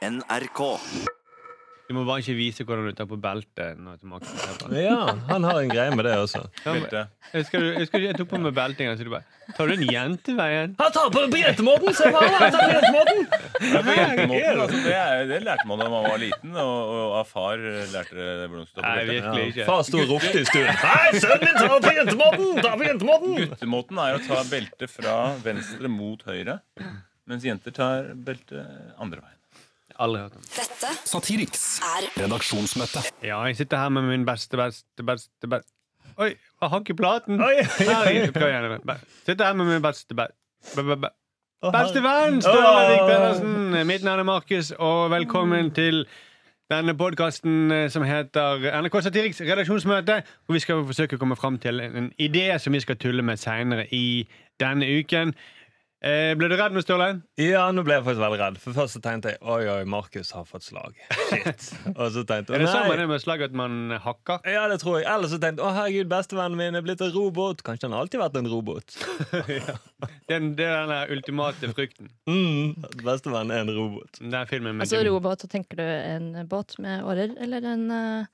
NRK. Du må bare ikke vise hvordan du tar på beltet. Du. Ja, han har en greie med det også. Ja, Jeg husker, jeg husker jeg tok på meg belting, så du bare Tar du den jenteveien? Han tar på jentemåten! Se han tar på! Ja, for altså, det, er, det lærte man da man var liten, og, og av far lærte det hvordan man skulle Nei, på virkelig ikke. Far sto og ropte i stuen. Hei, sønnen min, ta på jentemåten! Ta på jentemåten! Guttemåten er å ta beltet fra venstre mot høyre, mens jenter tar beltet andre veien. Aldri hørt om. Dette Satiriks er redaksjonsmøte. Ja, jeg sitter her med min beste, beste, beste, beste. Oi, hva har i platen? Oi, oi, oi. Herregud, prøv igjen. Sitter her med min beste, be- be- be- be- beste venn, Ståle Vik Pedersen. Mitt navn er Markus, og velkommen til denne podkasten som heter NRK Satiriks redaksjonsmøte. Hvor vi skal forsøke å komme fram til en idé som vi skal tulle med seinere i denne uken. Eh, ble du redd nå, Sturlein? Ja, nå ble jeg faktisk veldig redd. For først så tenkte jeg oi, oi, Markus har fått slag. Shit. Og så tenkte Er det sånn man med det med slag at man hakker? Ja, det tror jeg. Eller så tenkte jeg å herregud, bestevennen min er blitt en robot. Kanskje han alltid har vært en robot. Den, det er den ultimate frykten. Mm, bestevennen er en robot. Den filmen med Altså robot, så tenker du en båt med årer, eller en Eh,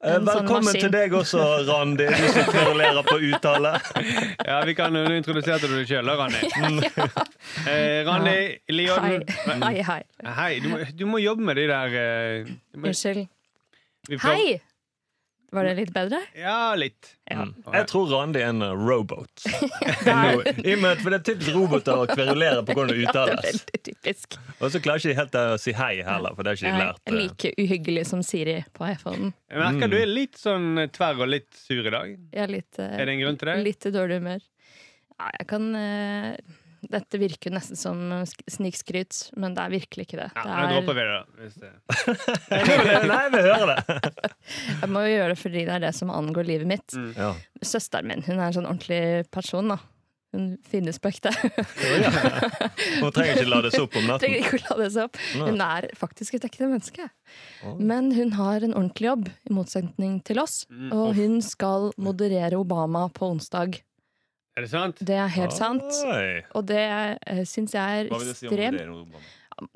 En sånn velkommen sånn til deg også, Randi, du som kverulerer på uttale. Ja, vi kan jo introdusere deg sjøl, Randi. Eh, Randi Hei. Lioden. Hei, hei. Hei, du, må- du må jobbe med de der eh, må- Unnskyld. vi Hei! Var det litt bedre? Ja, litt. Ja. Mm. Jeg tror Randi er en uh, robot. I og med for Det er typisk roboter å kverulere på hvordan det uttales. typisk. Og så klarer ikke de helt å si hei heller, for det har ikke de lært. eh. like uhyggelig som Siri på iPhonen. Jeg merker du er litt sånn tverr og litt sur i dag. Er litt, eh, Er det en grunn til det? litt dårlig humør. Ja, jeg kan eh, Dette virker nesten som snikskryt, men det er virkelig ikke det. Ja, det Nå er, dropper vi det, da. Hvis det. Nei, vi hører det! jeg må jo gjøre det fordi det er det som angår livet mitt. Mm. Ja. Søsteren min hun er en sånn ordentlig person. da Hun finnes på ekte. Hun trenger ikke lades opp om Trenger natten. ikke å la det seg opp. Hun er faktisk et ekte menneske. Men hun har en ordentlig jobb, i motsetning til oss. Mm, Og hun skal moderere Obama på onsdag. Er det sant? Det er helt sant. Oi. Og det uh, syns jeg er ekstremt det si?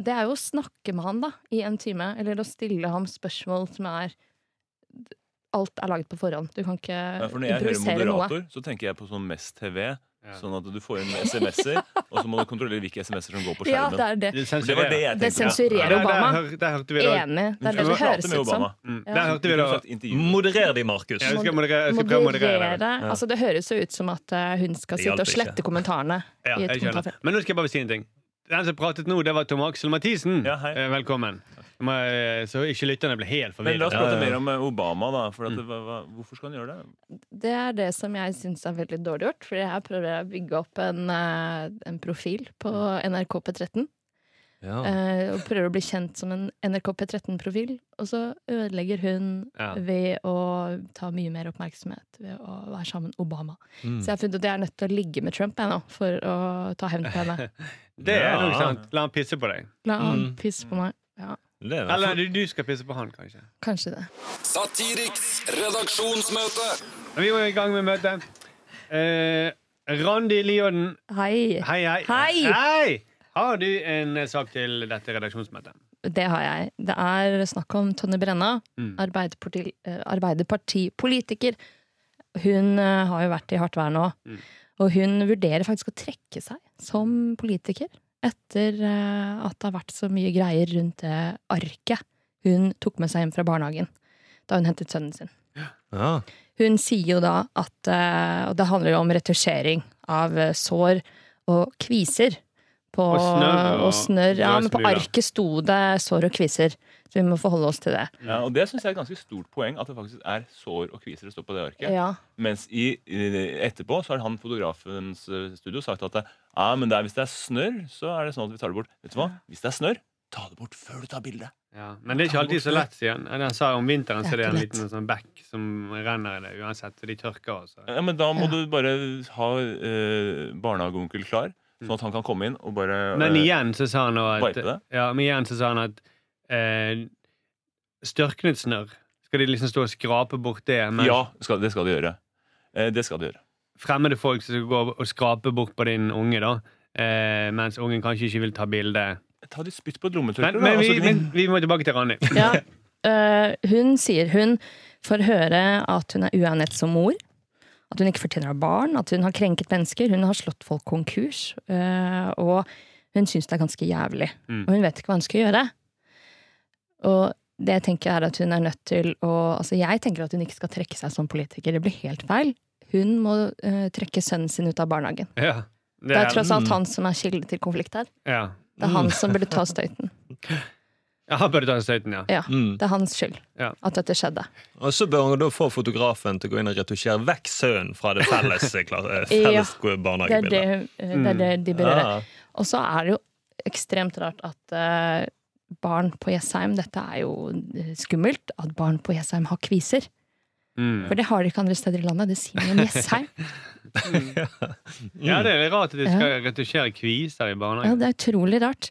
Det er jo å snakke med han da i en time, eller å stille ham spørsmål som er Alt er laget på forhånd. Du kan ikke Ja, for når jeg hører moderator, noe. så tenker jeg på sånn Mest-TV. Ja. Sånn at du får inn SMS-er, og så må du kontrollere hvilke SMS-er som går på Ja, skjermen. det er det. Det, det var det jeg Det sensurerer Ja, der, der, Obama. der hørte vi det. Enig. Det er det det høres ut som. Mm. Ja. Der hørte vi intervju. Moderer de, Markus. Ja, vi skal moderere. Jeg skal prøve å moderere. det. det. Altså, det høres jo ut som at eh, hun skal sitte og slette ikke. kommentarene. Ja. Men nå skal jeg bare si en ting. Den som pratet nå, det var Tom Aksel Mathisen. Ja, hei. Eh, Velkommen. Eh, Så ikke lytterne blir helt forvirret. Men la oss prate Ja, ja, ja. mer om eh, Obama, da. For at Mm. hva, hvorfor skal han gjøre det? Det er det som jeg syns er veldig dårlig gjort. Fordi jeg prøver å bygge opp en, eh, en profil på NRK P13. Ja. eh, og prøver å bli kjent som en NRK P13-profil. Og så ødelegger hun Ja. ved å ta mye mer oppmerksomhet ved å være sammen med Obama. Mm. Så jeg har funnet at jeg er nødt til å ligge med Trump jeg nå, for å ta hevn på henne. Det er Ja. nok sant. La han pisse på deg. La han Mm. pisse på meg. Ja, Eller du, du skal pisse på han, kanskje. kanskje det. Satiriks redaksjonsmøte. Vi var i gang med møtet. Eh, Randi Lioden, Hei. hei, hei. Hei! Hei! Har du en sak til dette redaksjonsmøtet? Det har jeg. Det er snakk om Tonje Brenna, Mm. Arbeiderparti, eh, Arbeiderpartipolitiker. Hun eh, har jo vært i hardt vær nå, Mm. og hun vurderer faktisk å trekke seg som politiker. Etter eh, at det har vært så mye greier rundt det arket hun tok med seg hjem fra barnehagen da hun hentet sønnen sin. Ja. Hun sier jo da at eh, Og det handler jo om retusjering av eh, sår og kviser. På, Og snørr og- og snørr. Ja, men på arket sto det sår og kviser. Så vi må forholde oss til det. Ja, og Det syns jeg er et ganske stort poeng, at det faktisk er sår og kviser det står på det arket. Ja. Mens i, etterpå så har han fotografens eh, studio sagt at det, ja, men det er, hvis det er snørr, så er det sånn at vi tar det bort. Vet du hva? Hvis det er snørr, ta det bort før du tar bildet. Ja. Men det er ikke alltid så lett, sier han. Han sa om vinteren så er det Det er en liten sånn bekk som renner i det uansett, så de tørker også. Ja, men Da må Ja. du bare ha eh, barnehageonkel klar, sånn at han kan komme inn og bare Men eh, igjen så sa han at det? Ja, men igjen så sa han at eh, størknet snørr Skal de liksom stå og skrape bort det? Mens Ja, skal, det skal de gjøre. Eh, det skal de gjøre. fremmede folk som skal gå og skrape bort på din unge, da, eh, mens ungen kanskje ikke vil ta bilde Ta de spytt på et Men, lommetørkle. da, men, vi, altså, men vi må tilbake til Randi. Ja, eh, hun sier hun får høre at hun er uegnet som mor. At hun ikke fortjener å ha barn, at hun har krenket mennesker. Hun har slått folk konkurs. eh, og hun syns det er ganske jævlig. Mm. Og hun vet ikke hva hun skal gjøre. Og det tenker jeg er at hun er nødt til å Altså, jeg tenker at hun ikke skal trekke seg som politiker. Det blir helt feil. Hun må uh, trekke sønnen sin ut av barnehagen. Ja. Det er tross alt han som er kilde til konflikt her. ja. Det er han som burde ta støyten. Ja, han burde ta støyten, ja. Ja, Mm. Det er hans skyld Ja. at dette skjedde. Og så bør hun da få fotografen til å gå inn og retusjere vekk sønnen fra det felles, felles eh, Ja, barnehagebildet. Det er det, eh, det, er det de bør gjøre. Ja. Og så er det jo ekstremt rart at eh, barn på Jessheim Dette er jo eh, skummelt. At barn på Jessheim har kviser. Mm. For det har de ikke andre steder i landet. Det sier noe om Jessheim. Ja, det er litt rart at de skal retusjere kviser i barnehagen. Ja, det er utrolig rart.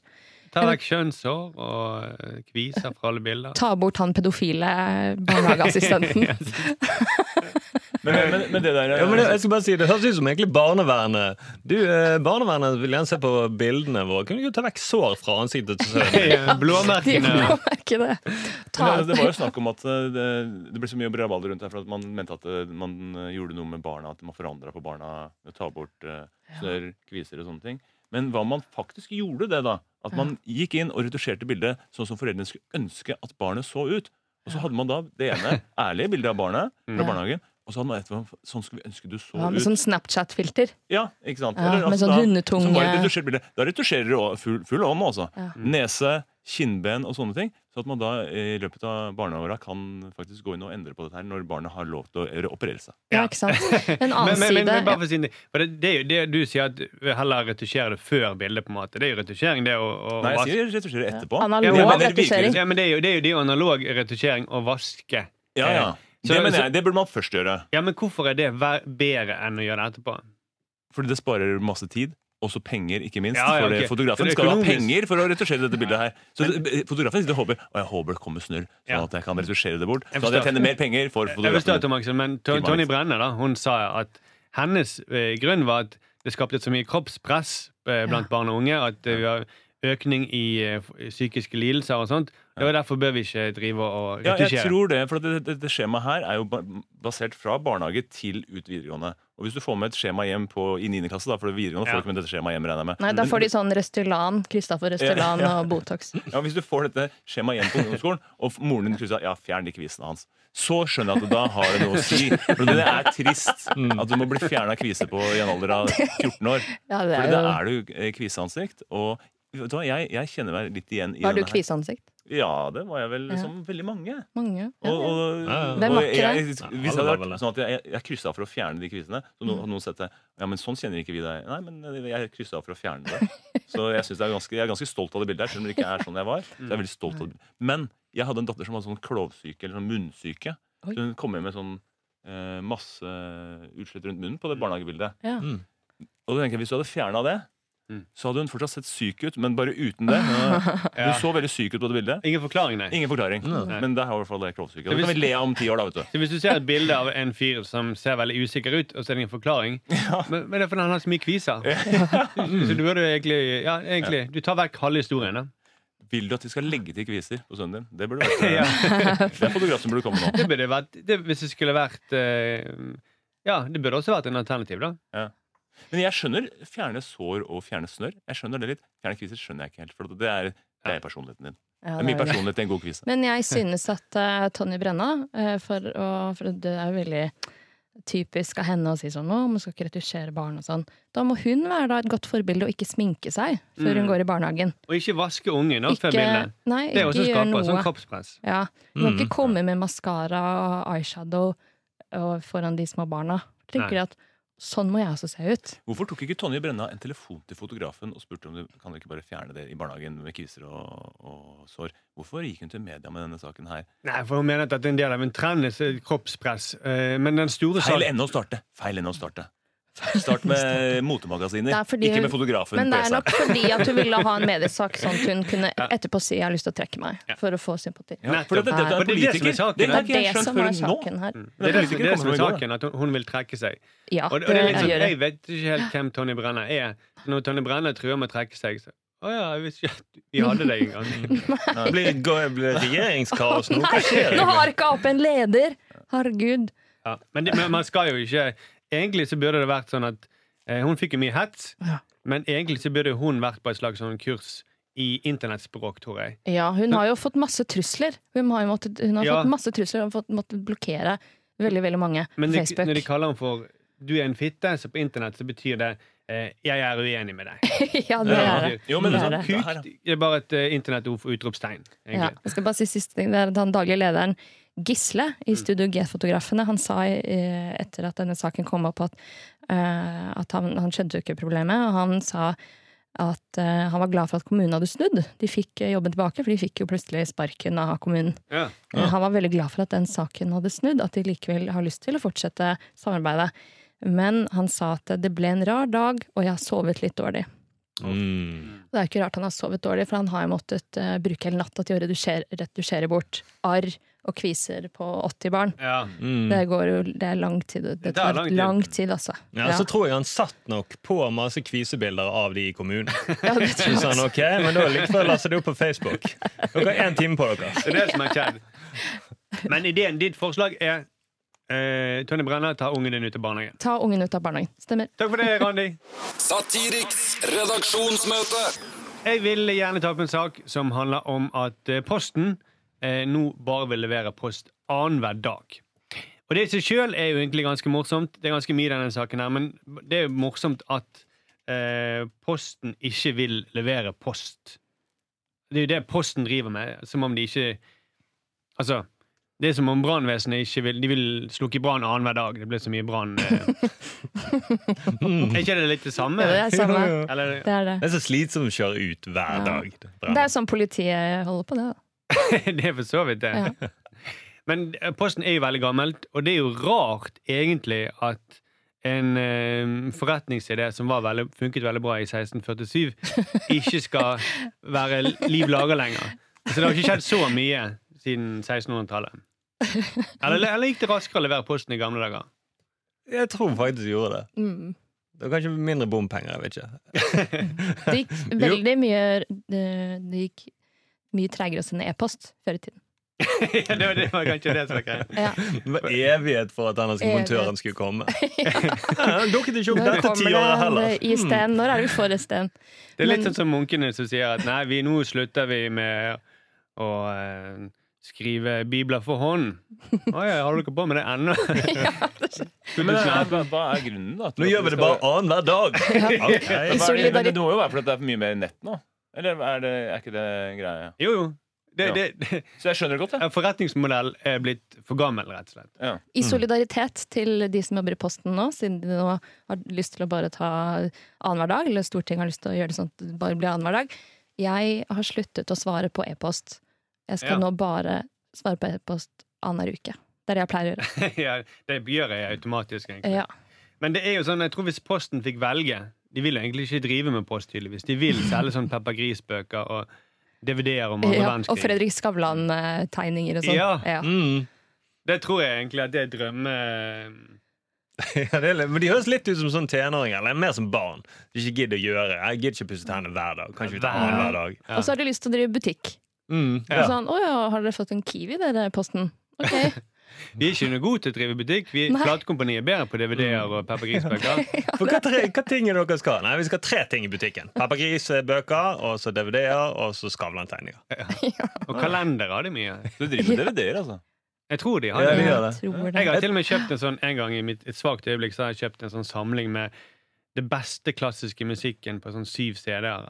Ta vekk kjønnshår og eh, kviser fra alle bilder. Ta bort han pedofile barnehageassistenten. Men, men, men det der Ja, men det, jeg skal bare si, det høres ut som egentlig barnevernet. Du, eh, Barnevernet vil gjerne se på bildene våre. Kunne du ta vekk sår fra ansiktet til sønnen? De Blåmerkene. må det. Ta, Men det, det var jo snakk om at eh, det, det ble så mye rabalder rundt her for at man mente at eh, man eh, gjorde noe med barna, at man forandra på barna ved å ta bort eh, snørr, kviser og sånne ting. Men hva man faktisk gjorde det, da. At man gikk inn og retusjerte bildet sånn som foreldrene skulle ønske at barnet så ut. Og så hadde man da det ene ærlige bildet av barnet fra Ja. barnehagen. Og så hadde man etterpå sånn skulle vi ønske du så ja, med ut. sånn Snapchat-filter. Ja, ikke sant? Ja, med sånn da- hundetunge. var et. Da retusjerer du full, full ånd, altså. Ja. Nese, kinnben og sånne ting. Så at man da i løpet av barneåra kan faktisk gå inn og endre på dette her når barnet har lov til å operere seg. Ja, ikke sant? En annen men, men, side men bare for å si det, for det, det du sier at heller retusjere det før bildet, på en måte. Det er jo retusjering, det å, å Nei, jeg sier retusjere etterpå. Analog Ja, men- men retusjering. Ja, men det er jo, det er jo, det er jo analog retusjering å vaske. Ja, ja. Så- Det mener jeg, det burde man først gjøre. Ja, men hvorfor er det bedre enn å gjøre det etterpå? Fordi det sparer masse tid. Også penger, ikke minst. Ja, ja, det, fotografen skal ha penger for å retusjere dette bildet her. Så fotografen sitter og håper Og jeg håper det kommer snørr, sånn Ja. at jeg kan retusjere det bort. Så at jeg tjener mer penger for Jeg fotografen. Tom men To- Tony Brenner Brenne da, hun sa at hennes eh, grunn var at det skapte så mye kroppspress eh, blant barn og unge at vi har økning i eh, psykiske lidelser og sånt. Det var Derfor bør vi ikke drive og Ja, jeg tror det, for Dette det, det skjemaet her er jo basert fra barnehage til ut videregående. Og hvis du får med et skjema hjem på, i 9. klasse, da, for det videregående Ja. får du ikke med dette skjemaet hjem, regner jeg med. Nei, da får de sånn Restylane, Kristoffer Røstelan Ja, ja. og Botox. Ja, Hvis du får dette skjemaet hjem på ungdomsskolen, og moren din krysser ja, fjern de kvisene hans, så skjønner jeg at da har det noe å si. For det er trist at du må bli fjerna kvise på i en alder av 14 år. Ja, det For er da jo er du eh, kviseansikt. Og jeg, jeg kjenner meg litt igjen i Var du kviseansikt? Ja, det var jeg vel Ja. som veldig mange. Mange. Og, og, Ja, ja. Hvem og var ikke jeg, det? hvis hadde vært sånn at jeg, jeg kryssa for å fjerne de kvisene, så Mm. noen, hadde noen sett det Ja, men sånn kjenner ikke vi deg. Nei, men jeg kryssa for å fjerne det. Så jeg, synes er ganske, jeg er ganske stolt av det bildet her, selv om det ikke er sånn jeg var. Så jeg er veldig stolt av det. Men jeg hadde en datter som hadde sånn klovsyke, eller sånn munnsyke. Så hun kom hjem med sånn eh, masse utslett rundt munnen på det barnehagebildet. Ja. Mm. Og da tenker jeg, hvis du hadde fjerna det, Mm. Så hadde hun fortsatt sett syk ut, men bare uten det. Ja. Hun så veldig syk ut på det bildet. Ingen forklaring, nei. Ingen forklaring. Nei. Men det har i hvert fall det. Så det kan hvis- vi le av om ti år, da, vet du. Så Hvis du ser et bilde av en fyr som ser veldig usikker ut, og så er det ingen forklaring men, men det er fordi han har så mye kviser. Så du burde egentlig Ja, egentlig. Du tar vekk halve historien, da. Vil du at de skal legge til kviser på sønnen din? Det burde vært Ja. Det er fotograf som burde komme nå. Det burde vært det, Hvis det skulle vært eh, Ja, det burde også vært en alternativ, da. Men jeg skjønner fjerne sår og fjerne snørr. Jeg skjønner det litt. Fjerne kviser skjønner jeg ikke helt. For det er, det er personligheten din. Ja, Det er mye er personlighet i en god kvise. Men jeg synes at uh, Tonje Brenna, uh, for, å, for det er veldig typisk av henne å si sånn 'Å, man skal ikke retusjere barn' og sånn. Da må hun være da et godt forbilde og ikke sminke seg før hun Mm. går i barnehagen. Og ikke vaske ungen opp før bildet. nei, Det er også skaper sånn kroppspress. Ja, Hun må Mm. ikke komme med maskara og eyeshadow og foran de små barna. Tenker Nei. at sånn må jeg også se ut. Hvorfor tok ikke Tonje Brenna en telefon til fotografen og spurte om du kan du ikke bare fjerne det i barnehagen med kviser og, og sår? Hvorfor gikk hun til media med denne saken her? Nei, for Hun mener at det er en del av en trend, kroppspress. Eh, Men den store Feil saken ende å starte! Feil ende å starte. Start med fordi ikke hun- med fotografen Men det er nok fordi at hun ville ha en mediesak sånn at hun kunne etterpå si 'jeg har lyst til å trekke meg' Ja. for å få sympati. Ja, for det, det er det er politiker. saken. Det Det er det som er saken her. Det er det, som- det, er er saken, at hun, vil trekke seg. Ja, Og det, og det det er litt sånn, jeg vet ikke helt hvem Tonje Brenna er. Når Tonje Brenna truer med å trekke seg, så- Å ja, jeg visste ikke at vi hadde det engang. Blir, Det blir det regjeringskaos nå? Hva skjer? Nå har ikke Ap en leder! Herregud. Ja. Men, det, men man skal jo ikke Egentlig så burde det vært sånn at eh, hun fikk jo mye hets, Ja. men egentlig så burde hun vært på et slags sånn kurs i internettspråk, tror jeg. Ja, hun har jo fått masse trusler. Hun har, jo måttet, hun har Ja. fått masse trusler og fått, måttet blokkere veldig, veldig mange på Men Facebook. når de kaller henne for 'du er en fitte', så på internett så betyr det eh, 'jeg er uenig med deg'. ja, det er det. Jo, men Det er det. sånn, Kuk det er bare et uh, internettord for utropstegn. Ja, jeg skal bare si siste ting. Det er at han daglig lederen Gisle Mm. i Studio G-fotografene han sa eh, etter at denne saken kom opp, at, eh, at han, han skjønte jo ikke problemet. Og han sa at eh, han var glad for at kommunen hadde snudd. De fikk eh, jobben tilbake, for de fikk jo plutselig sparken av kommunen. Ja. Eh, Han var veldig glad for at den saken hadde snudd, at de likevel har lyst til å fortsette samarbeidet. Men han sa at det ble en rar dag, og jeg har sovet litt dårlig. Mm. Det er ikke rart han har sovet dårlig, for han har jo måttet bruke hele natta til å redusere, redusere bort arr og kviser på 80 barn. Ja. Mm. Det går jo Det er lang tid. Det, Det tar det lang tid. lang tid, altså. Ja, Så tror jeg han satt nok på masse kvisebilder av de i kommunen. Ja, det tror jeg. Så han ok, men da likevel laster det opp på Facebook. Dere har én time på dere. Det er det som er skjedd. Men ideen, ditt forslag er eh, Tonje Brenna, ta ungen din ut av barnehagen. Ta ungen ut av barnehagen. Stemmer. Takk for det, Randi. Satiriks redaksjonsmøte. Jeg vil gjerne ta opp en sak som handler om at eh, Posten eh, nå bare vil levere post annenhver dag. Og det i seg sjøl er jo egentlig ganske morsomt. Det er ganske mye i denne saken her, men det er jo morsomt at eh, Posten ikke vil levere post. Det er jo det Posten driver med, som om de ikke Altså, det er som om brannvesenet ikke vil De vil slukke brann annenhver dag. Det blir så mye brann. Eh. er ikke det litt det samme? Det er samme. Eller, Det er det. Det er så slitsomt å kjøre ut hver Ja. dag. Det er sånn politiet holder på, det. da. det er for så vidt det. Ja. Men eh, Posten er jo veldig gammelt, og det er jo rart egentlig at en eh, forretningsidé som var veldig, funket veldig bra i 1647, ikke skal være liv laga lenger. Så det har ikke skjedd så mye siden 1600-tallet. Eller, eller gikk det raskere å levere posten i gamle dager? Jeg tror faktisk de gjorde det. Mm. Det var kanskje mindre bompenger. jeg vet ikke. Det gikk veldig mye Det, det gikk mye tregere å sende e-post før i tiden. det, var, det var kanskje det som var greia. Ja. Det var evighet for at denne montøren skulle komme. Ja, Han dukket ikke opp Når dette kommer tiåret heller. i sten? Når er det vi får et sten? Det er litt sånn som munkene som sier at nei, vi, nå slutter vi med å uh, skrive bibler for hånd. Å ja, har dere på med det ennå? Men hva, er grunnen, da? Nå gjør vi det bare annenhver dag. Okay. Er det, det må jo være fordi det er mye mer nett nå? Eller er, det, er ikke det greia? Jo, jo. Det, Ja. det, det, Så jeg skjønner det godt, jeg. en forretningsmodell er blitt for gammel, rett og slett. Ja. I solidaritet til de som jobber i Posten nå, siden de nå har lyst til å bare ta annenhver dag, eller Stortinget har lyst til å gjøre det sånn at det bare blir annenhver dag. Jeg har sluttet å svare på e-post. Jeg skal Ja. nå bare svare på e-post annenhver uke. Det er det jeg pleier å gjøre. ja, det gjør jeg automatisk, egentlig. Ja. Men det er jo sånn, jeg tror hvis Posten fikk velge De vil jo egentlig ikke drive med post, tydeligvis. De vil selge sånn Peppa Gris-bøker og DVD-er om andre Ja, og. Fredrik Skavlan-tegninger og sånn. Ja. Mm. Det tror jeg egentlig at det er drømme... Ja, det er, litt- men De høres litt ut som sånn tenåringer, eller mer som barn. De ikke gidder å gjøre. Jeg gidder ikke pusse tennene hver dag. Kanskje hver, ja. Hver- dag. Ja. Og så har de lyst til å drive butikk. Mm. Og sånn, 'Å ja, har dere fått en Kiwi, dere, Posten?' Ok. Vi er ikke noe gode til å drive butikk. Vi Platekompaniet Platekompani er bedre på DVD-er og Peppa Gris-bøker. For hva, tre, hva ting er dere skal? Nei, Vi skal ha tre ting i butikken. Peppa Gris-bøker, og så DVD-er, og så Skavlan-tegninger. Og kalender har de mye. Du driver med DVD-er, altså? Jeg tror de har Ja, det. Jeg gjør det. tror det. Jeg har til og med kjøpt en sånn en gang i mitt, et svakt øyeblikk så har jeg kjøpt en sånn samling med det beste klassiske musikken på sånn syv CD-er.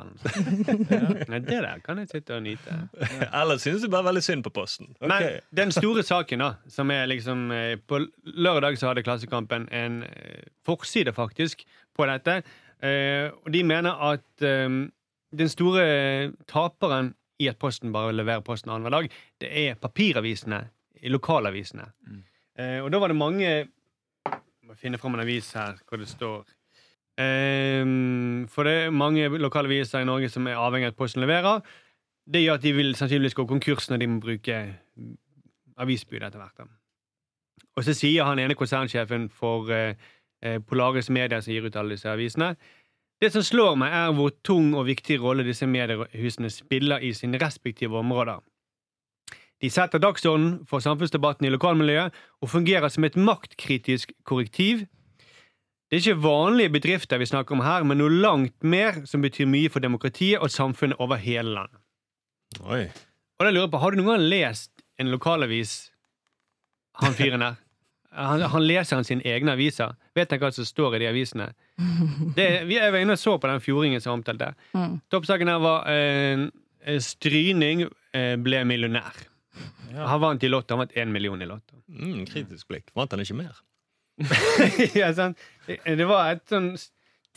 Nei, det der kan jeg sitte og nyte. Eller synes du bare veldig synd på Posten? Okay. Men den store saken, da, som er liksom eh, På lørdag så hadde Klassekampen en eh, forside, faktisk, på dette. Eh, Og de mener at den store taperen i at Posten bare leverer posten annenhver dag, det er papiravisene, i lokalavisene. Eh, Og da var det mange Jeg må finne fram en avis her hvor det står eh, For det er mange lokale viser i Norge som er avhengig av at Posten leverer. Det gjør at de vil sannsynligvis gå konkurs når de må bruke avisbud etter hvert. Og så sier han ene konsernsjefen for eh, Polaris Media, som gir ut alle disse avisene, Det som slår meg, er hvor tung og viktig rolle disse mediehusene spiller i sine respektive områder. De setter dagsordenen for samfunnsdebatten i lokalmiljøet og fungerer som et maktkritisk korrektiv. Det er ikke vanlige bedrifter vi snakker om her, men noe langt mer som betyr mye for demokratiet og samfunnet over hele landet. Oi. Og da lurer jeg på, Har du noen gang lest en lokalavis, han fyren der? Han, han leser han sine egne aviser. Vet han hva som står i de avisene? Det, vi jeg var inne og så på den fjordingen som omtalte. Mm. Toppsaken her var eh, Stryning eh, ble millionær. Han vant i Lotto. Han vant én million i Lotto. Mm, kritisk blikk. Vant han ikke mer? ja, sånn. Det, var et sånn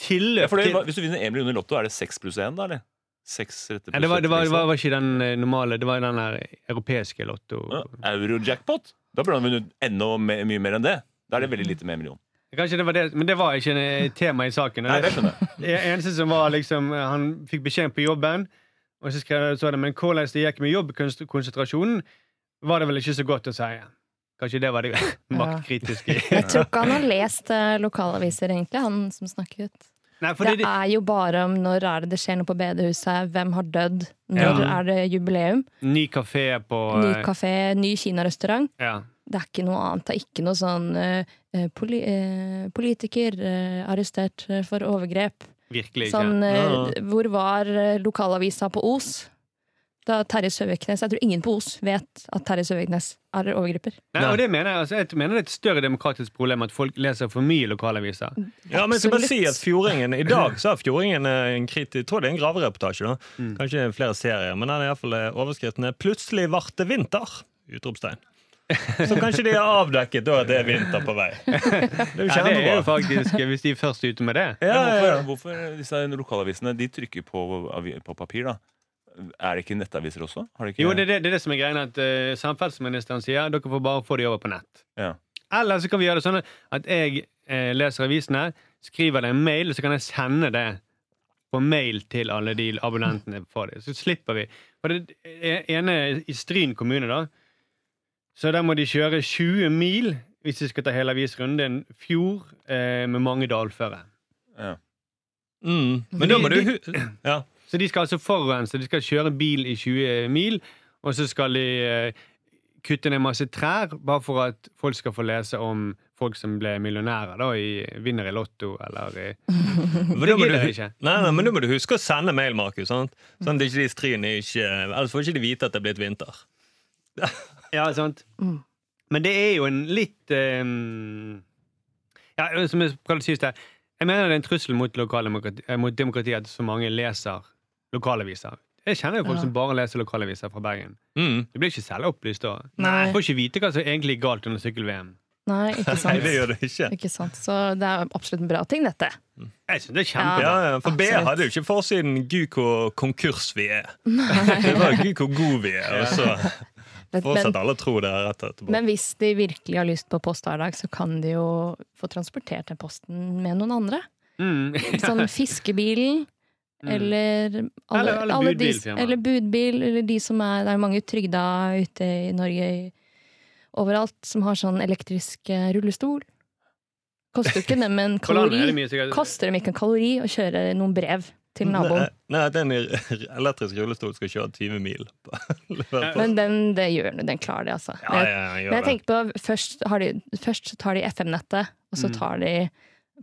tilløp til hvis du vinner 1 million i Lotto, er det 6 pluss 1, da? eller? 6 retter ja, det, var, det, var, det var, liksom. var ikke den eh, normale, det var den der europeiske Lotto. Ja, Eurojackpot? Da burde han vunnet enda mer, mye mer enn det. Da er det veldig lite med en million. Kanskje det var det, men det var ikke et tema i saken. Nei, det. Det eneste som var liksom Han fikk beskjed på jobben, og så skrev så det, men hvordan det gikk med jobbkonsentrasjonen, var det vel ikke så godt å si. Kanskje det var det maktkritiske. Jeg tror ikke han har lest eh, lokalaviser, egentlig, han som snakket. Nei, Det det, er jo bare om når er det det skjer noe på bedehuset, hvem har dødd, når Ja. er det jubileum, ny kafé på ny kafé, ny kinarestaurant. ja. Det er ikke noe annet. Det er ikke noe sånn eh, eh, poli uh, politiker uh, arrestert eh, for overgrep. Virkelig ikke. Sånn, eh, Ja. hvor var eh, lokalavisa på Os? Da Terje Søviknes Jeg tror ingen på Os vet at Terje Søviknes er overgriper. Nei, og det mener jeg, altså, jeg mener det er et større demokratisk problem at folk leser for mye lokalaviser. Ja, men jeg skal bare si at Fjordingen I dag så har Fjordingen eh, en kritisk Jeg tror det er en gravereportasje. da Mm. Kanskje flere serier, men den er iallfall overskriften er 'Plutselig vart det vinter'. Utropstegn. Så kanskje de har avdekket da at det er vinter på vei. Det er jo Ja, det er jo faktisk, hvis de er først ute med det. Ja, ja, hvorfor, ja. hvorfor disse lokalavisene de trykker på, på papir, da? Er det ikke nettaviser også? Har de ikke Jo, det er det, det, er det som er greia, at uh, samferdselsministeren sier dere får bare få de over på nett. Ja. Eller så kan vi gjøre det sånn at jeg eh, leser avisene, skriver det en mail, og så kan jeg sende det på mail til alle de abonnentene for det. Så slipper vi. For det ene i Stryn kommune, da, så der må de kjøre 20 mil hvis de skal ta hele avisrunden. Det er en fjord eh, med mange dalføre. Ja. Mm. Men Men da må du hu- ja. Så de skal altså forurense. De skal kjøre bil i 20 mil, og så skal de eh, kutte ned masse trær, bare for at folk skal få lese om folk som ble millionærer, da, i, vinner i Lotto, eller i Det gidder jeg ikke. nei, nei, men da må du huske å sende mail, Markus. Sant? Sånn at ikke de stryene ikke Ellers får ikke de vite at det er blitt vinter. Ja, sant? Mm. Men det er jo en litt um, Ja, som jeg prøvde å si i sted, jeg mener det er en trussel mot, lokaldemokrati- eh, mot demokratiet at så mange leser lokalaviser. Jeg kjenner jo folk Ja. som bare leser lokalaviser fra Bergen. Mm. Du blir ikke selv opplyst da. Nei. Får ikke vite hva som egentlig er galt under sykkel-VM. Nei, ikke Nei, det gjør det ikke. Ikke sant? Så det er absolutt en bra ting, dette. Jeg synes det er Ja. kjempebra. Ja, ja, for B hadde jo ikke forsiden 'Gud hvor konkurs vi er'. Det var 'Gud hvor god vi er', og så Men, alle å tro det rett etterpå. men hvis de virkelig har lyst på post hver dag, så kan de jo få transportert den posten med noen andre. Mm. Sånn fiskebilen, Mm. eller alle, Eller- eller alle de, eller budbil, eller de som er Det er jo mange trygda ute i Norge i- overalt som har sånn elektrisk eh, rullestol. Koster ikke dem en kalori. Koster dem ikke en kalori å kjøre noen brev til naboen. Nei, nei, den elektrisk rullestol skal kjøre 20 mil. Men den, det gjør den, den klarer det, altså. Ja, jeg- ja, Men jeg det. tenker på, først, har de, først tar de FM-nettet, og så Mm. tar de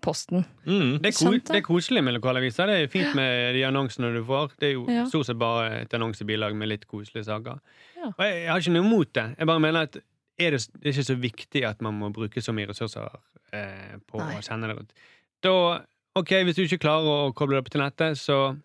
posten. Mm. Det er, det. det er koselig med lokalaviser. Det er fint med de annonsene du får. Det er jo Ja. stort sett bare et annonsebilag med litt koselige saker. Ja. Og jeg, jeg har ikke noe imot det. Jeg bare mener at er det, det er ikke så viktig at man må bruke så mye ressurser eh, på Nei. å sende det rundt. Da, ok, Hvis du ikke klarer å koble det opp til nettet, så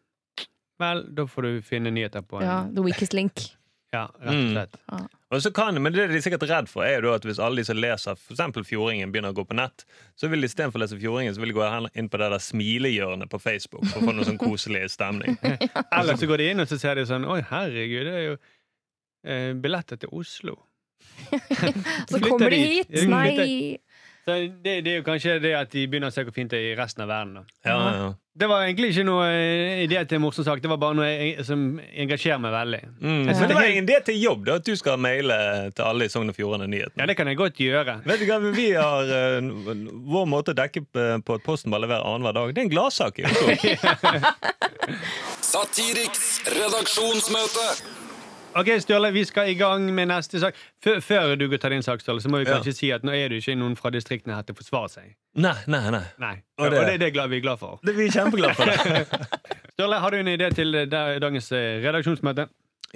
vel, da får du finne nyheter på en Ja, The Weakest Link. Ja, rett og slett. Mm. Og så kan, men det de er sikkert redd for, er jo at hvis alle de som leser for eksempel Fjordingen, begynner å gå på nett, så vil de istedenfor å lese Fjordingen, så vil de gå inn på det der smilehjørnet på Facebook for å få noe sånn koselig stemning. Eller så går de inn og så ser de sånn Oi, herregud, det er jo eh, billetter til Oslo. Så kommer de hit! Nei! Det, det er jo kanskje det at de begynner å se hvor fint det er i resten av verden. Da. Ja, ja. Det var egentlig ikke noe eh, idé til en morsom sak. Det var bare noe jeg, som engasjerer meg veldig. Mm. Det var helt- en idé til jobb, da, at du skal maile til alle i Sogn og Fjordane nyhetene. Ja, det kan jeg godt gjøre. Vet du hva, Vi har uh, vår måte å dekke på at Posten bare leverer annenhver dag. Det er en gladsak. i Oslo. Satiriks redaksjonsmøte. Ok, Størle, vi skal i gang med neste sak. Før, før du går til din sak, Sturle, så må vi kanskje si at nå er det ikke noen fra distriktene her til å forsvare seg. Nei, nei, nei. Nei. Og Og det- det, det er glad, vi er glad for. Det, vi er kjempeglade for det. Sturle, har du en idé til dagens eh, redaksjonsmøte?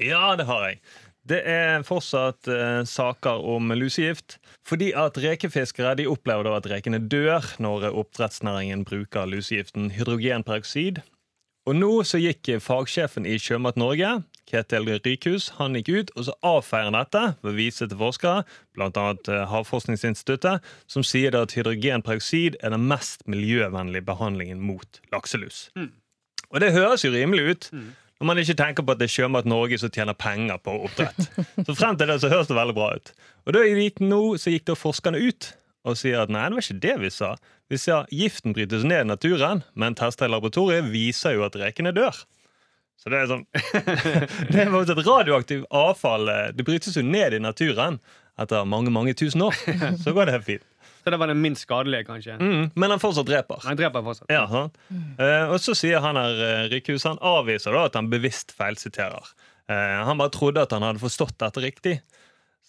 Ja, det har jeg. Det er fortsatt uh, saker om lusegift. Fordi at rekefiskere de opplever da at rekene dør når oppdrettsnæringen bruker lusegiften hydrogenperoksid. Og nå så gikk fagsjefen i Sjømat Norge, Ketil Rikhus, han gikk ut og så avfeier han dette ved å vise til forskere, bl.a. Havforskningsinstituttet, som sier at hydrogenperoksid er den mest miljøvennlige behandlingen mot lakselus. Og det høres jo rimelig ut. Når man ikke tenker på at det er Sjømat Norge som tjener penger på oppdrett. Så frem til det så høres det veldig bra ut. Og da gikk, nå, så gikk da forskerne ut og sier at nei, det var ikke det vi sa. Vi sa giften brytes ned i naturen, men tester i laboratoriet viser jo at rekene dør. Så det er sånn Det er et radioaktivt avfall. eh, Det brytes jo ned i naturen etter mange, mange tusen år. Så går det helt fint. Så det var den minst skadelige, kanskje. Mm, men han fortsatt dreper. Han dreper fortsatt. Ja, sant? uh, og så sier han her Rikhus Han avviser da at han bevisst feilsiterer. Uh, han bare trodde at han hadde forstått dette riktig.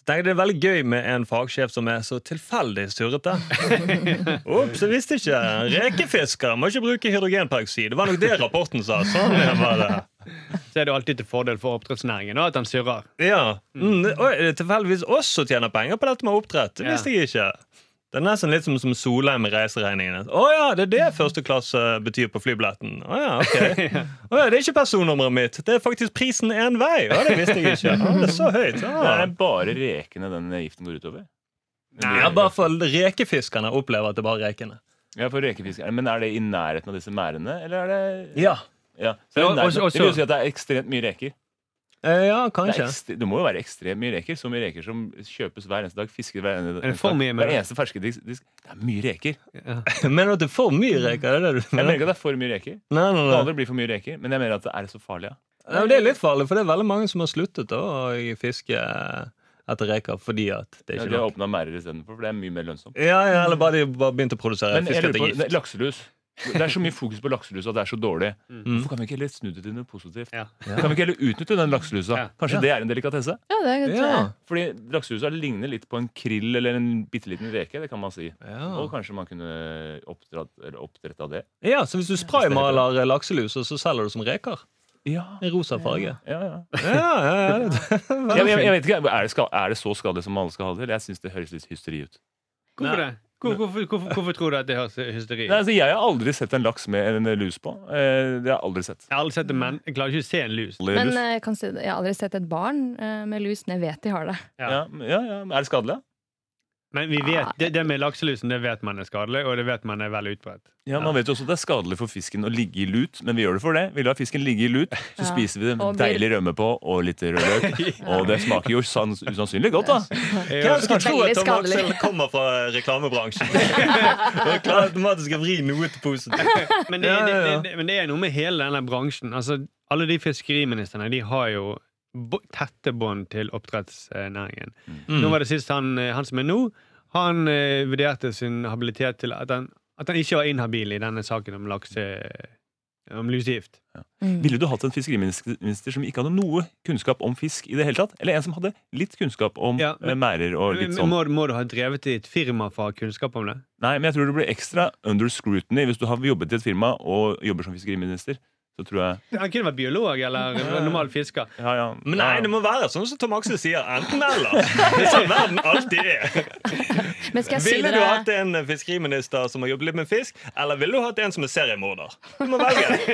Det er veldig gøy med en fagsjef som er så tilfeldig surrete. Ops, jeg visste ikke. Rekefiskere må ikke bruke hydrogenperoksid. Det var nok det rapporten sa. Sånn var det. Så er det alltid til fordel for oppdrettsnæringen at han surrer. Ja. Mm, oi, er tilfeldigvis også tjener penger på dette med oppdrett? Det visste jeg ikke. Det er nesten litt som, som Solheim med reiseregningene. Å ja, det er det første klasse betyr på flybilletten. Å ja, ok. Å ja, det er ikke personnummeret mitt. Det er faktisk prisen én vei. Å, det visste jeg ikke. Å, det er så høyt. Det er bare rekene den giften går utover. Ja, bare for rekefiskerne opplever at det er bare rekene. Ja, for rekefiskerne. Men er det i nærheten av disse merdene, eller er det Ja, Ja, så det, er nærheten- det vil jo si at det er ekstremt mye reker. Eh, ja kanskje. Det, det må jo være ekstremt mye reker. Så mye reker som kjøpes hver eneste dag. Fisker hver eneste, Er det for mye hver eneste ferske disk. Det er mye reker. Mener du at det er for mye reker? Er det du mener? Jeg mener ikke at det er for mye reker. Nei, nei, Det nei. aldri blir for mye reker, men jeg mener at det er så farlig. Ja. Nei, men Det er litt farlig, for det er veldig mange som har sluttet da, å fiske etter reker fordi at det er Ja, ikke de har åpna merder istedenfor, for det er mye mer lønnsomt. Ja, ja, eller bare de bare begynte å produsere Men fisk etter gift. lakselus. Det er så mye fokus på lakselus at det er så dårlig. Mm. Hvorfor kan vi ikke heller snu det til noe positivt? Ja. Kan vi ikke heller utnytte den lakselusa? Ja. Kanskje Ja. det er en delikatesse? Ja, det er. Ja. Fordi lakselusa ligner litt på en krill eller en bitte liten reke. Det kan man si. Ja. Og kanskje man kunne oppdratt, av oppdretta det. ja, så hvis du spraymaler lakselus, så selger du som reker Ja, i rosa farge ja, ja. Ja, er Jeg, jeg, vet ikke, er det, ska, er det så skadelig som alle skal ha det? Eller jeg syns det høres litt hysteri ut. Hvorfor det? Hvor, hvorfor, hvorfor, hvorfor tror du at det høres hysteri? Nei, altså, jeg har aldri sett en laks med en lus på. Eh, det har jeg aldri sett. Jeg har aldri sett det, men jeg klarer ikke å se en lus. Men eh, jeg, kan jeg har aldri sett et barn eh, med lus, men jeg vet de har det. ja, ja, ja. Er det skadelig? Men vi vet, det, det med lakselusen det vet man er skadelig, og det vet man er veldig utbredt. Ja, Man vet jo også at det er skadelig for fisken å ligge i lut, men vi gjør det for det. Vi lar fisken ligge i lut, så Ja. spiser vi det med deilig rømme på og litt rødløk. Og det smaker jo sans usannsynlig godt, da. Jeg skulle tro at Tom. Axel kommer fra reklamebransjen? Og klarer automatisk å vri noe til positivt. Men det, det, men det er noe med hele denne bransjen. Altså, alle de fiskeriministrene de har jo tette bånd til oppdrettsnæringen. Mm. Nå var det sist han, eh, han som er nå, han eh, vurderte sin habilitet til at han, at han ikke var inhabil i denne saken om lakse... Om lusegift. Mm. Ville du hatt en fiskeriminister som ikke hadde noe kunnskap om fisk i det hele tatt? Eller en som hadde litt kunnskap om Ja, eh, men- merder og litt sånn? Må, må du ha drevet i et firma for å ha kunnskap om det? Nei, men jeg tror du blir ekstra under scrutiny hvis du har jobbet i et firma og jobber som fiskeriminister. Så tror jeg Han kunne vært biolog eller normal fisker. Ja, ja. Men nei, det må være sånn som Tom Aksel sier. Enten eller. Det er sånn verden alltid er. Men skal jeg si Ville du dere hatt en fiskeriminister som har jobbet litt med fisk, eller ville du hatt en som er seriemorder? Du må velge.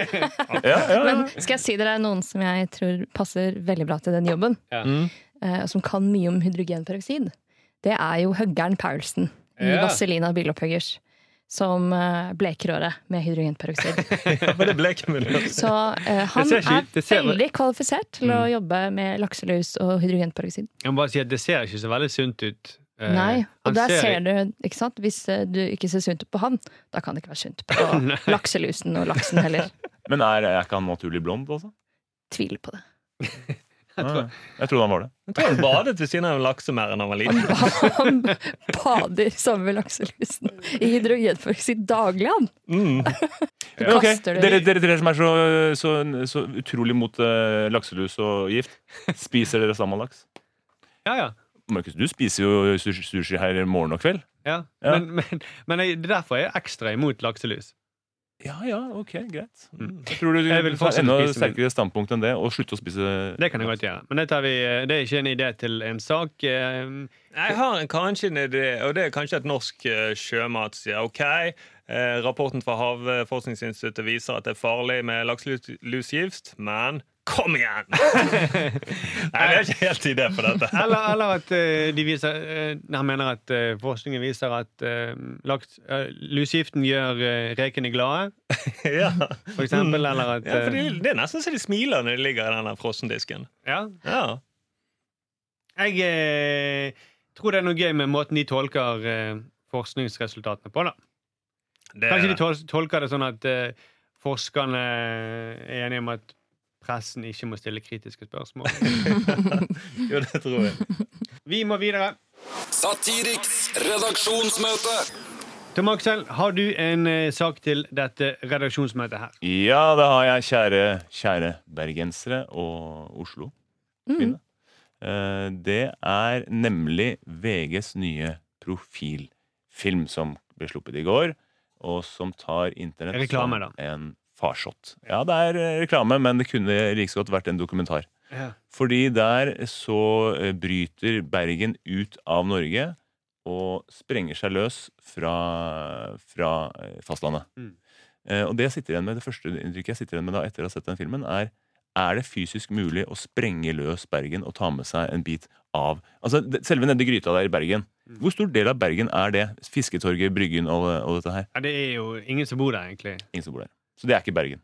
ja, ja, Men skal jeg si dere noen som jeg tror passer veldig bra til den jobben? Ja. eh, og som kan mye om hydrogenperoksid? Det er jo høggeren Paulsen i Ja. Vazelina Bilopphøggers. Som uh, med hydrogenperoksid. ja, det ble ikke. Så eh, han ikke er ser- veldig kvalifisert til å jobbe med lakselus og hydrogenperoksid. Jeg må bare si at Det ser ikke så veldig sunt ut Eh, Nei, og der ser- ser du, ikke sant? Hvis eh, du ikke ser sunt ut på han, da kan det ikke være sunt på lakselusen og laksen heller. Men er, er ikke han naturlig blond, altså? Tviler på det. Jeg, jeg trodde han var det. Jeg tror han badet ved siden av en laksemerd da han var liten. Han bader sammen med lakselusen i hydrogenperoksid daglig, han! Mm. Det dere, dere, dere som er så, så, så utrolig mot uh, lakselus og gift, spiser dere sammen laks? Ja, ja. Markus, du spiser jo sushi, her her morgen og kveld. ja. Ja. Men, men, men jeg, det er derfor jeg er ekstra imot lakselus. Ja, ja, ok, greit. Mm. Jeg tror du Jeg vil ta enda sterkere standpunkt enn det, og slutte å spise Det kan jeg godt gjøre. Men det, tar vi, det er ikke en idé til en sak. eh, Jeg har en, kanskje en idé, og det er kanskje at norsk eh, sjømat sier OK. Eh, rapporten fra Havforskningsinstituttet viser at det er farlig med lakselusgift, men kom igjen! Nei, vi har ikke helt idé på dette. Eller, eller at eh, de viser eh, Han mener at eh, forskningen viser at laks, lusegiften gjør rekene glade, ja. for eksempel. Eller at Ja, eh, det, er nesten så de smiler når de ligger i denne frossendisken. ja. Ja. Jeg eh, tror det er noe gøy med måten de tolker eh, forskningsresultatene på. da Det, Kanskje de tolker det sånn at eh, forskerne er enige om at pressen ikke må stille kritiske spørsmål. jo, det tror jeg. Vi må videre. Satiriks redaksjonsmøte. Tom Aksel, har du en eh, sak til dette redaksjonsmøtet her? Ja, det har jeg, kjære, kjære bergensere og Oslo. Mm. Eh, Det er nemlig VGs nye profilfilm som ble sluppet i går, og som tar internett Reklame, som da. en farsott. Ja, det er eh, reklame, men det kunne like så godt vært en dokumentar. Ja. Fordi der så eh, bryter Bergen ut av Norge og sprenger seg løs fra, fra eh, fastlandet. Mm. Eh, og det jeg sitter igjen med, det første inntrykket jeg sitter igjen med da etter å ha sett den filmen, er er det fysisk mulig å sprenge løs Bergen og ta med seg en bit av Altså det- Selve nedi gryta der i Bergen. Mm. Hvor stor del av Bergen er det? Fisketorget, Bryggen og, og dette her? ja, Det er jo ingen som bor der, egentlig. Ingen som bor der. Så det er ikke Bergen.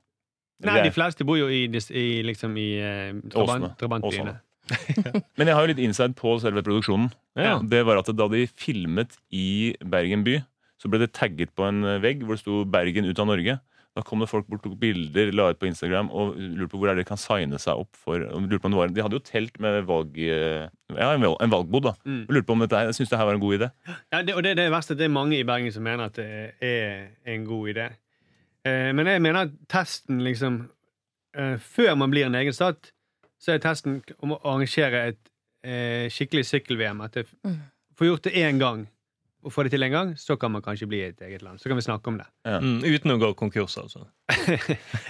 Nei, de fleste bor jo i, i, liksom i eh, trabant, trabantbyene. Men jeg har jo litt inside på selve produksjonen. Ja. Det var at Da de filmet i Bergen by, så ble det tagget på en eh, vegg hvor det sto 'Bergen ut av Norge'. Da kom det folk bort tok bilder, la ut på Instagram og lurte på hvor er det de kan signe seg opp for. Var, de hadde jo telt med valg, eh, ja, en, valgbod. da. Mm. Lurte på om dette Jeg syns det her var en god idé. Ja, det, og det, det er verst at det er mange i Bergen som mener at det er en god idé. Eh, men jeg mener at testen liksom eh, Før man blir en egen stat, så er testen om å arrangere et eh, skikkelig sykkel-VM. At det Mm. får gjort det én gang, og får det til en gang, så kan man kanskje bli et eget land. Så kan vi snakke om det. Mm, uten å gå konkurs, altså.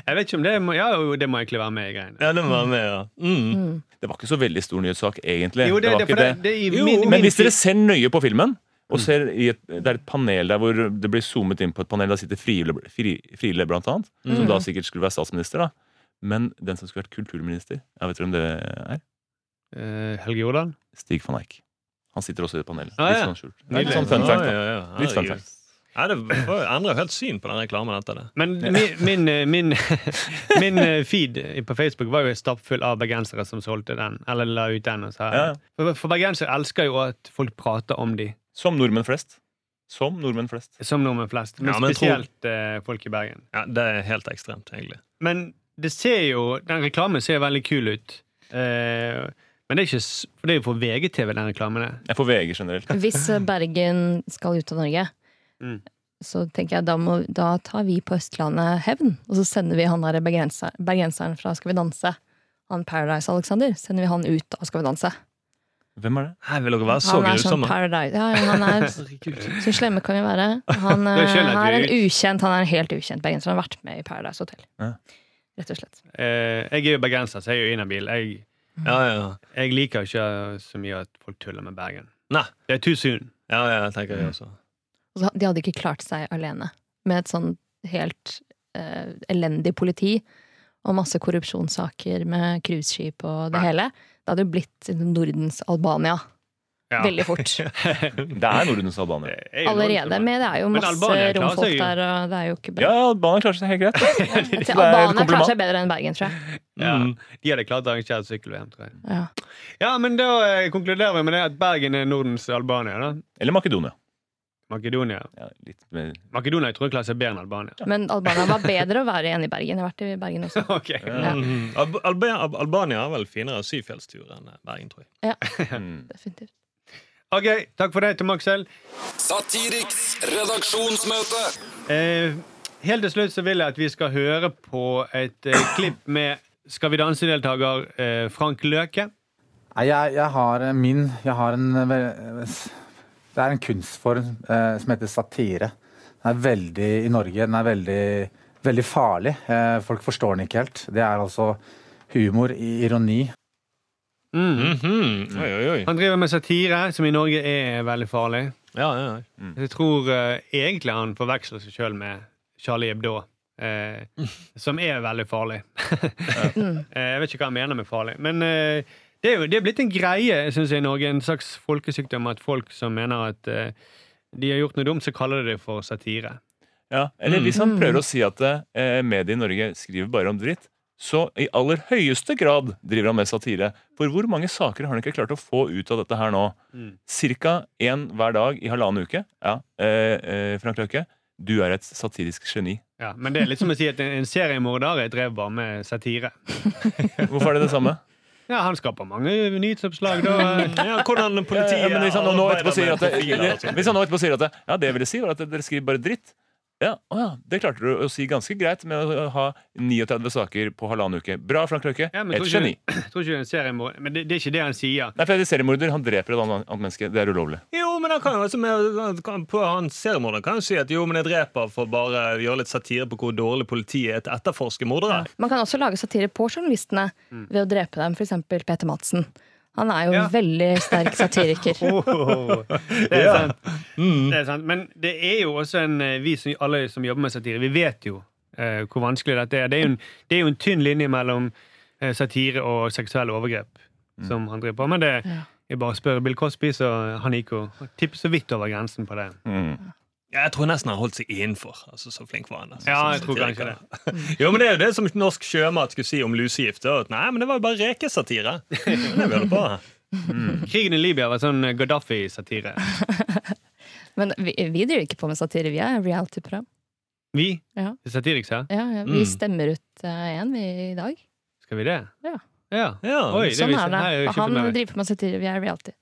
jeg vet ikke om det må, Ja, det må egentlig være med i greiene. Ja, det var med, ja. Mm. Mm. Det var ikke så veldig stor nyhetssak, egentlig. Jo, det, var det, det, det er Jo, min, Men hvis dere ser nøye på filmen, og ser i et, det er et panel der hvor det blir zoomet inn på et panel, der sitter Friele, Fri- Friele blant annet, som Mm. da sikkert skulle være statsminister. da. Men den som skulle vært kulturminister, jeg vet du om det er? Eh, Helge Jordal? Stig van Eyck. Han sitter også i det panelet Ah, Litt sånn skjult. Det er Litt sånn fun fact. Ja, da. ja, ja. Litt fun fact. Ja, det endrer jo helt syn på den reklamen det. Men min, min, eh, min, min eh, feed på Facebook var jo stappfull av bergensere som solgte den. Eller la ut den. Og sa, Ja, ja. For, for bergensere elsker jo at folk prater om de, Som nordmenn flest. Som nordmenn flest. som nordmenn flest. Men Ja, men spesielt eh, folk i Bergen. Ja, Det er helt ekstremt, egentlig. Men det ser jo Den reklamen ser veldig kul ut. Eh, men det er ikke For det er jo for VGTV, den reklamen er. Jeg får VG generelt. Hvis eh, Bergen skal ut av Norge, Mm. så tenker jeg da, må, da tar vi på Østlandet hevn. Og så sender vi han der bergenser, bergenseren fra Skal vi danse, han Paradise Alexander, sender vi han ut av Skal vi danse. Hvem er det? Her vil dere være så Han er sånn grusomme. Paradise Ja, ja, han er Så slemme kan vi være. Han, eh, han er en ukjent, han er en helt ukjent bergenser. Han har vært med i Paradise Hotel. Ja. Rett og slett. Eh, jeg er jo bergenser, så jeg er jo inhabil. Jeg, Ja, ja. jeg liker ikke så mye at folk tuller med Bergen. Nei. Det er too soon. Ja, ja, tenker jeg også. Og de hadde ikke klart seg alene med et sånn helt eh, elendig politi og masse korrupsjonssaker med cruiseskip og det Nei. hele. Det hadde jo blitt Nordens Albania. Ja, Ja. veldig fort. Det er Nordens Albania. Er Allerede. Men det er jo masse romfolk seg jo. der, og det er jo ikke bra. Ja, Albania klarer seg helt greit. Et Albania klarer seg bedre enn Bergen, tror jeg. Ja, Mm. de hadde klart å arrangere et sykkel-VM, tror jeg. Ja. Ja, men da eh, konkluderer vi med det at Bergen er Nordens Albania. da Eller Makedonia. Makedonia Ja, litt mer. Makedonia tror jeg klarer seg bedre enn Albania. Men Albania var bedre å være igjen i Bergen. Jeg har vært i Bergen også. okay. Ja. Mm. Alb Alba Albania er vel finere syfjellstur enn Bergen, tror jeg. Mm. Definitivt. Ok, takk for det, til Maxel. Satiriks redaksjonsmøte. Eh, helt til slutt så vil jeg at vi skal høre på et eh, klipp med Skal vi danse-deltaker eh, Frank Løke. Nei, jeg, jeg har eh, min Jeg har en eh, ve- Det er en kunstform eh, som heter satire. Den er veldig I Norge den er veldig, veldig farlig. Eh, folk forstår den ikke helt. Det er altså humor, i ironi. Mm. Mhm. Oi, oi, oi. Han driver med satire, som i Norge er veldig farlig. Ja, ja, ja. Jeg tror uh, egentlig han forveksler seg sjøl med Charlie Hebdo, eh, som er veldig farlig. Mm. Eh, jeg vet ikke hva han mener med farlig, men eh, det er jo det er blitt en greie synes jeg, i Norge, en slags folkesykdom, at folk som mener at eh, de har gjort noe dumt, så kaller de det for satire. Ja, eller hvis han prøver å si at eh, mediet i Norge skriver bare om dritt, så i aller høyeste grad driver han med satire. For hvor mange saker har han ikke klart å få ut av dette her nå? Mm. Cirka én hver dag i halvannen uke. Ja, eh, eh, Frank Løkke, du er et satirisk geni. Ja, men det er litt som å si at en, seriemorder drev bare med satire. Hvorfor er det det samme? Ja, han skaper mange nyhetsoppslag, da. ja hvordan politiet Ja, men hvis han nå, etterpå sier at det, Ja, det jeg ville si, var at dere skriver bare dritt. Ja, å ja, Det klarte du å si ganske greit med å ha 39 saker på halvannen uke. Bra, Frank Løkke. Ja, Et geni. tror ikke det er en seriemorder, men det, det er ikke det han sier. Nei, for det er seriemorder. Han dreper et annet menneske. Det er ulovlig. Jo, men han kan jo altså med, kan- på han seriemorder kan jo si at jo, men jeg dreper for bare å gjøre litt satire på hvor dårlig politiet er til å etterforske mordere. Man kan også lage satire på journalistene ved å drepe dem, f.eks. Peter Madsen. Han er jo Ja. en veldig sterk satiriker. Oh, det, er sant. det er sant. Men det er jo også en eh, Vi som, alle som jobber med satire, vi vet jo eh, hvor vanskelig dette er. Det er jo en, det er jo en tynn linje mellom eh, satire og seksuelle overgrep som han driver på. med. det Ja. Jeg bare spør Bill Cosby, så han gikk jo tipper så vidt over grensen på det. Mm. Ja, jeg tror nesten han holdt seg innenfor. Altså, så flink var han. Altså, Ja, jeg tror kanskje det. Jo, men Det er jo det som norsk sjømat skulle si om lusegift. At nei, men det var jo bare rekesatire. Det vi på Mm. Krigen i Libya var sånn eh, Gaddafi-satire. Men vi, vi driver ikke på med satire, vi er reality-program. Vi? Ja. Satiriks ja? Ja, ja, vi Mm. stemmer ut én vi i dag. Skal vi det? Ja. Ja. Ja, Oi, Sånn det er det. Nei, Han med driver med satire, vi er reality.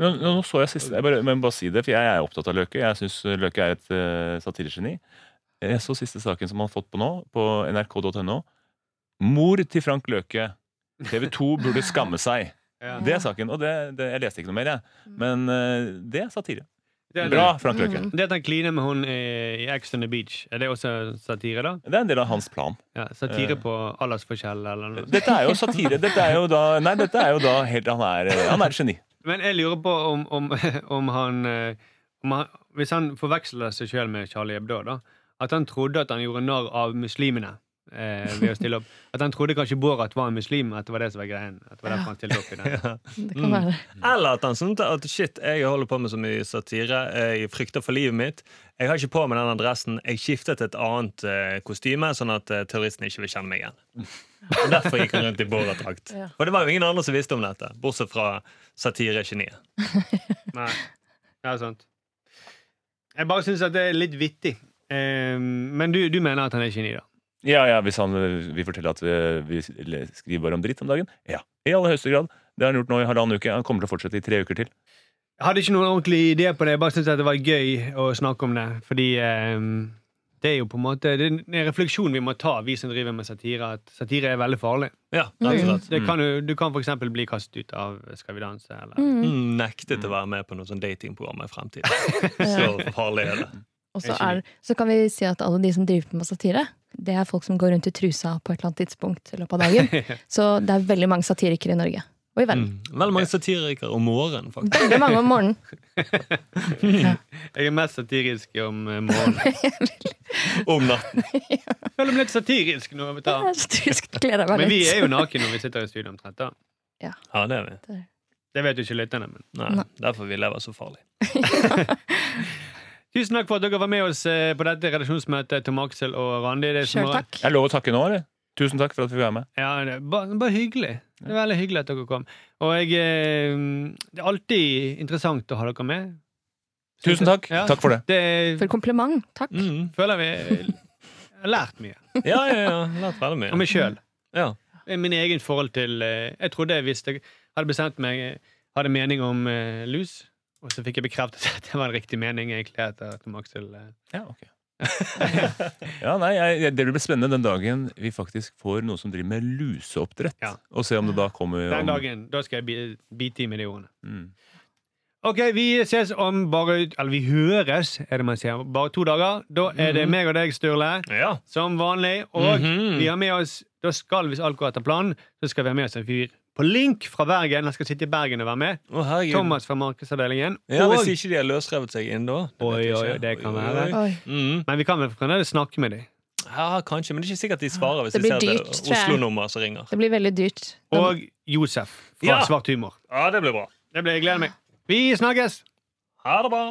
Nå, nå nå så jeg siste Jeg bare, men bare si det, for jeg er opptatt av Løke. Jeg syns Løke er et uh, satiregeni. Jeg så siste saken som han har fått på nå, på nrk.no. Mor til Frank Løke. TV 2 burde skamme seg. Ja. Det er saken. Og det, det, jeg leste ikke noe mer, jeg. Men uh, det er satire. Det er- Bra, Frank Løke. Mm. Det at han kliner med hun i i Ex on the Beach, er det også satire, da? Det er en del av hans plan. Ja, satire Eh. på aldersforskjell eller noe. Dette er jo satire. Dette er jo da Nei, dette er jo da helt Han er, han er et geni. Men jeg lurer på om, om, om, han, eh, om han Hvis han forveksler seg sjøl med Charlie Hebdo, da. At han trodde at han gjorde narr av muslimene eh, ved å stille opp. At han trodde kanskje Borat var en muslim, at det var det som var greien. At det var derfor han stilte opp i. Det kan være. Eller at han syntes at shit, jeg holder på med så mye satire, jeg frykter for livet mitt. Jeg har ikke på meg den adressen. Jeg skiftet et annet eh, kostyme, sånn at uh, terroristen ikke vil kjenne meg igjen. Og Derfor gikk han rundt i Borat-drakt. Ja. For det var jo ingen andre som visste om dette, bortsett fra satiregeniet. Nei, det er sant. Jeg bare syns at det er litt vittig. Eh, men du, du mener at han er geni, da? Ja, ja, Hvis han eh, vil fortelle at vi, vi skriver bare om dritt om dagen? Ja. I aller høyeste grad. Det har han gjort nå i halvannen uke. Han kommer til å fortsette i tre uker til. Jeg hadde ikke noen ordentlig idé på det. Jeg bare syntes det var gøy å snakke om det. Fordi eh, det er jo på en måte Det er en refleksjon vi må ta, vi som driver med satire. At satire er veldig farlig. Ja. Det kan jo, du kan for eksempel bli kastet ut av Skal vi danse, eller Mm. Mm, nektet å være med på noe sånn datingprogram i fremtiden. Så farlig er det. Og så, er, så kan vi si at alle de som driver med satire, det er folk som går rundt i trusa på et eller annet tidspunkt i løpet av dagen. Så det er veldig mange satirikere i Norge. Og i verden. Mm. Veldig mange satirikere om morgenen, faktisk. Veldig mange om morgenen. Jeg er mest satirisk om eh, morgenen. Om natten. Føler meg litt satirisk nå. er satirisk, gleder meg Men vi er jo nakne når vi sitter i studio omtrent. da Ja, det er vi. Det vet jo ikke lytterne. Men. Nei, Nei. Derfor vi lever så farlig. Tusen takk for at dere var med oss eh, på dette redaksjonsmøtet, Tom Aksel og Randi. Det som Sjøl takk. Var... Jeg lover å takke nå, eller? Tusen takk for at vi var med. Ja, det er bare, bare hyggelig. Det er veldig hyggelig at dere kom. Og jeg, eh, det er alltid interessant å ha dere med. Tusen takk. Ja. Takk for det. Det For kompliment. Takk. Mm. føler vi har lært mye. Ja, ja, ja. Lært veldig mye. Om meg sjøl. Ja. Min egen forhold til eh, Jeg trodde jeg visste Hadde bestemt meg Hadde mening om lus. Og så fikk jeg bekreftet at det var en riktig mening, egentlig, etter at Aksel eh. Ja, ok. ja, nei, jeg, Det blir spennende den dagen vi faktisk får noe som driver med luseoppdrett. Ja. Og se om det da kommer Den om, dagen. Da skal jeg bite i med de ordene. Mm. Ok, vi ses om bare Eller vi høres, er det man sier. Bare to dager. Da er det meg og deg, Sturle, ja. som vanlig. Og Mhm. vi har med oss Da skal, hvis alt går etter planen, så skal vi ha med oss en fyr på link fra Bergen. Han skal sitte i Bergen og være med. Å. Thomas fra markedsavdelingen. Ja, og, Hvis ikke de har løsrevet seg inn da. det Oi, oi, det kan Oi, være. Mm. men vi kan vel fremdeles snakke med dem. Ja, kanskje, men det er ikke sikkert de svarer hvis de ser dyrt, det er jeg. Oslo-nummer som ringer. Det blir veldig dyrt. Og Josef fra Ja. Svart humor. Ja, det blir bra. Det blir jeg gleder meg. Vi snakkes! Ha det bra.